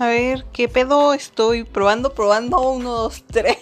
A ver, ¿qué pedo? Estoy probando, probando. Uno, dos, tres.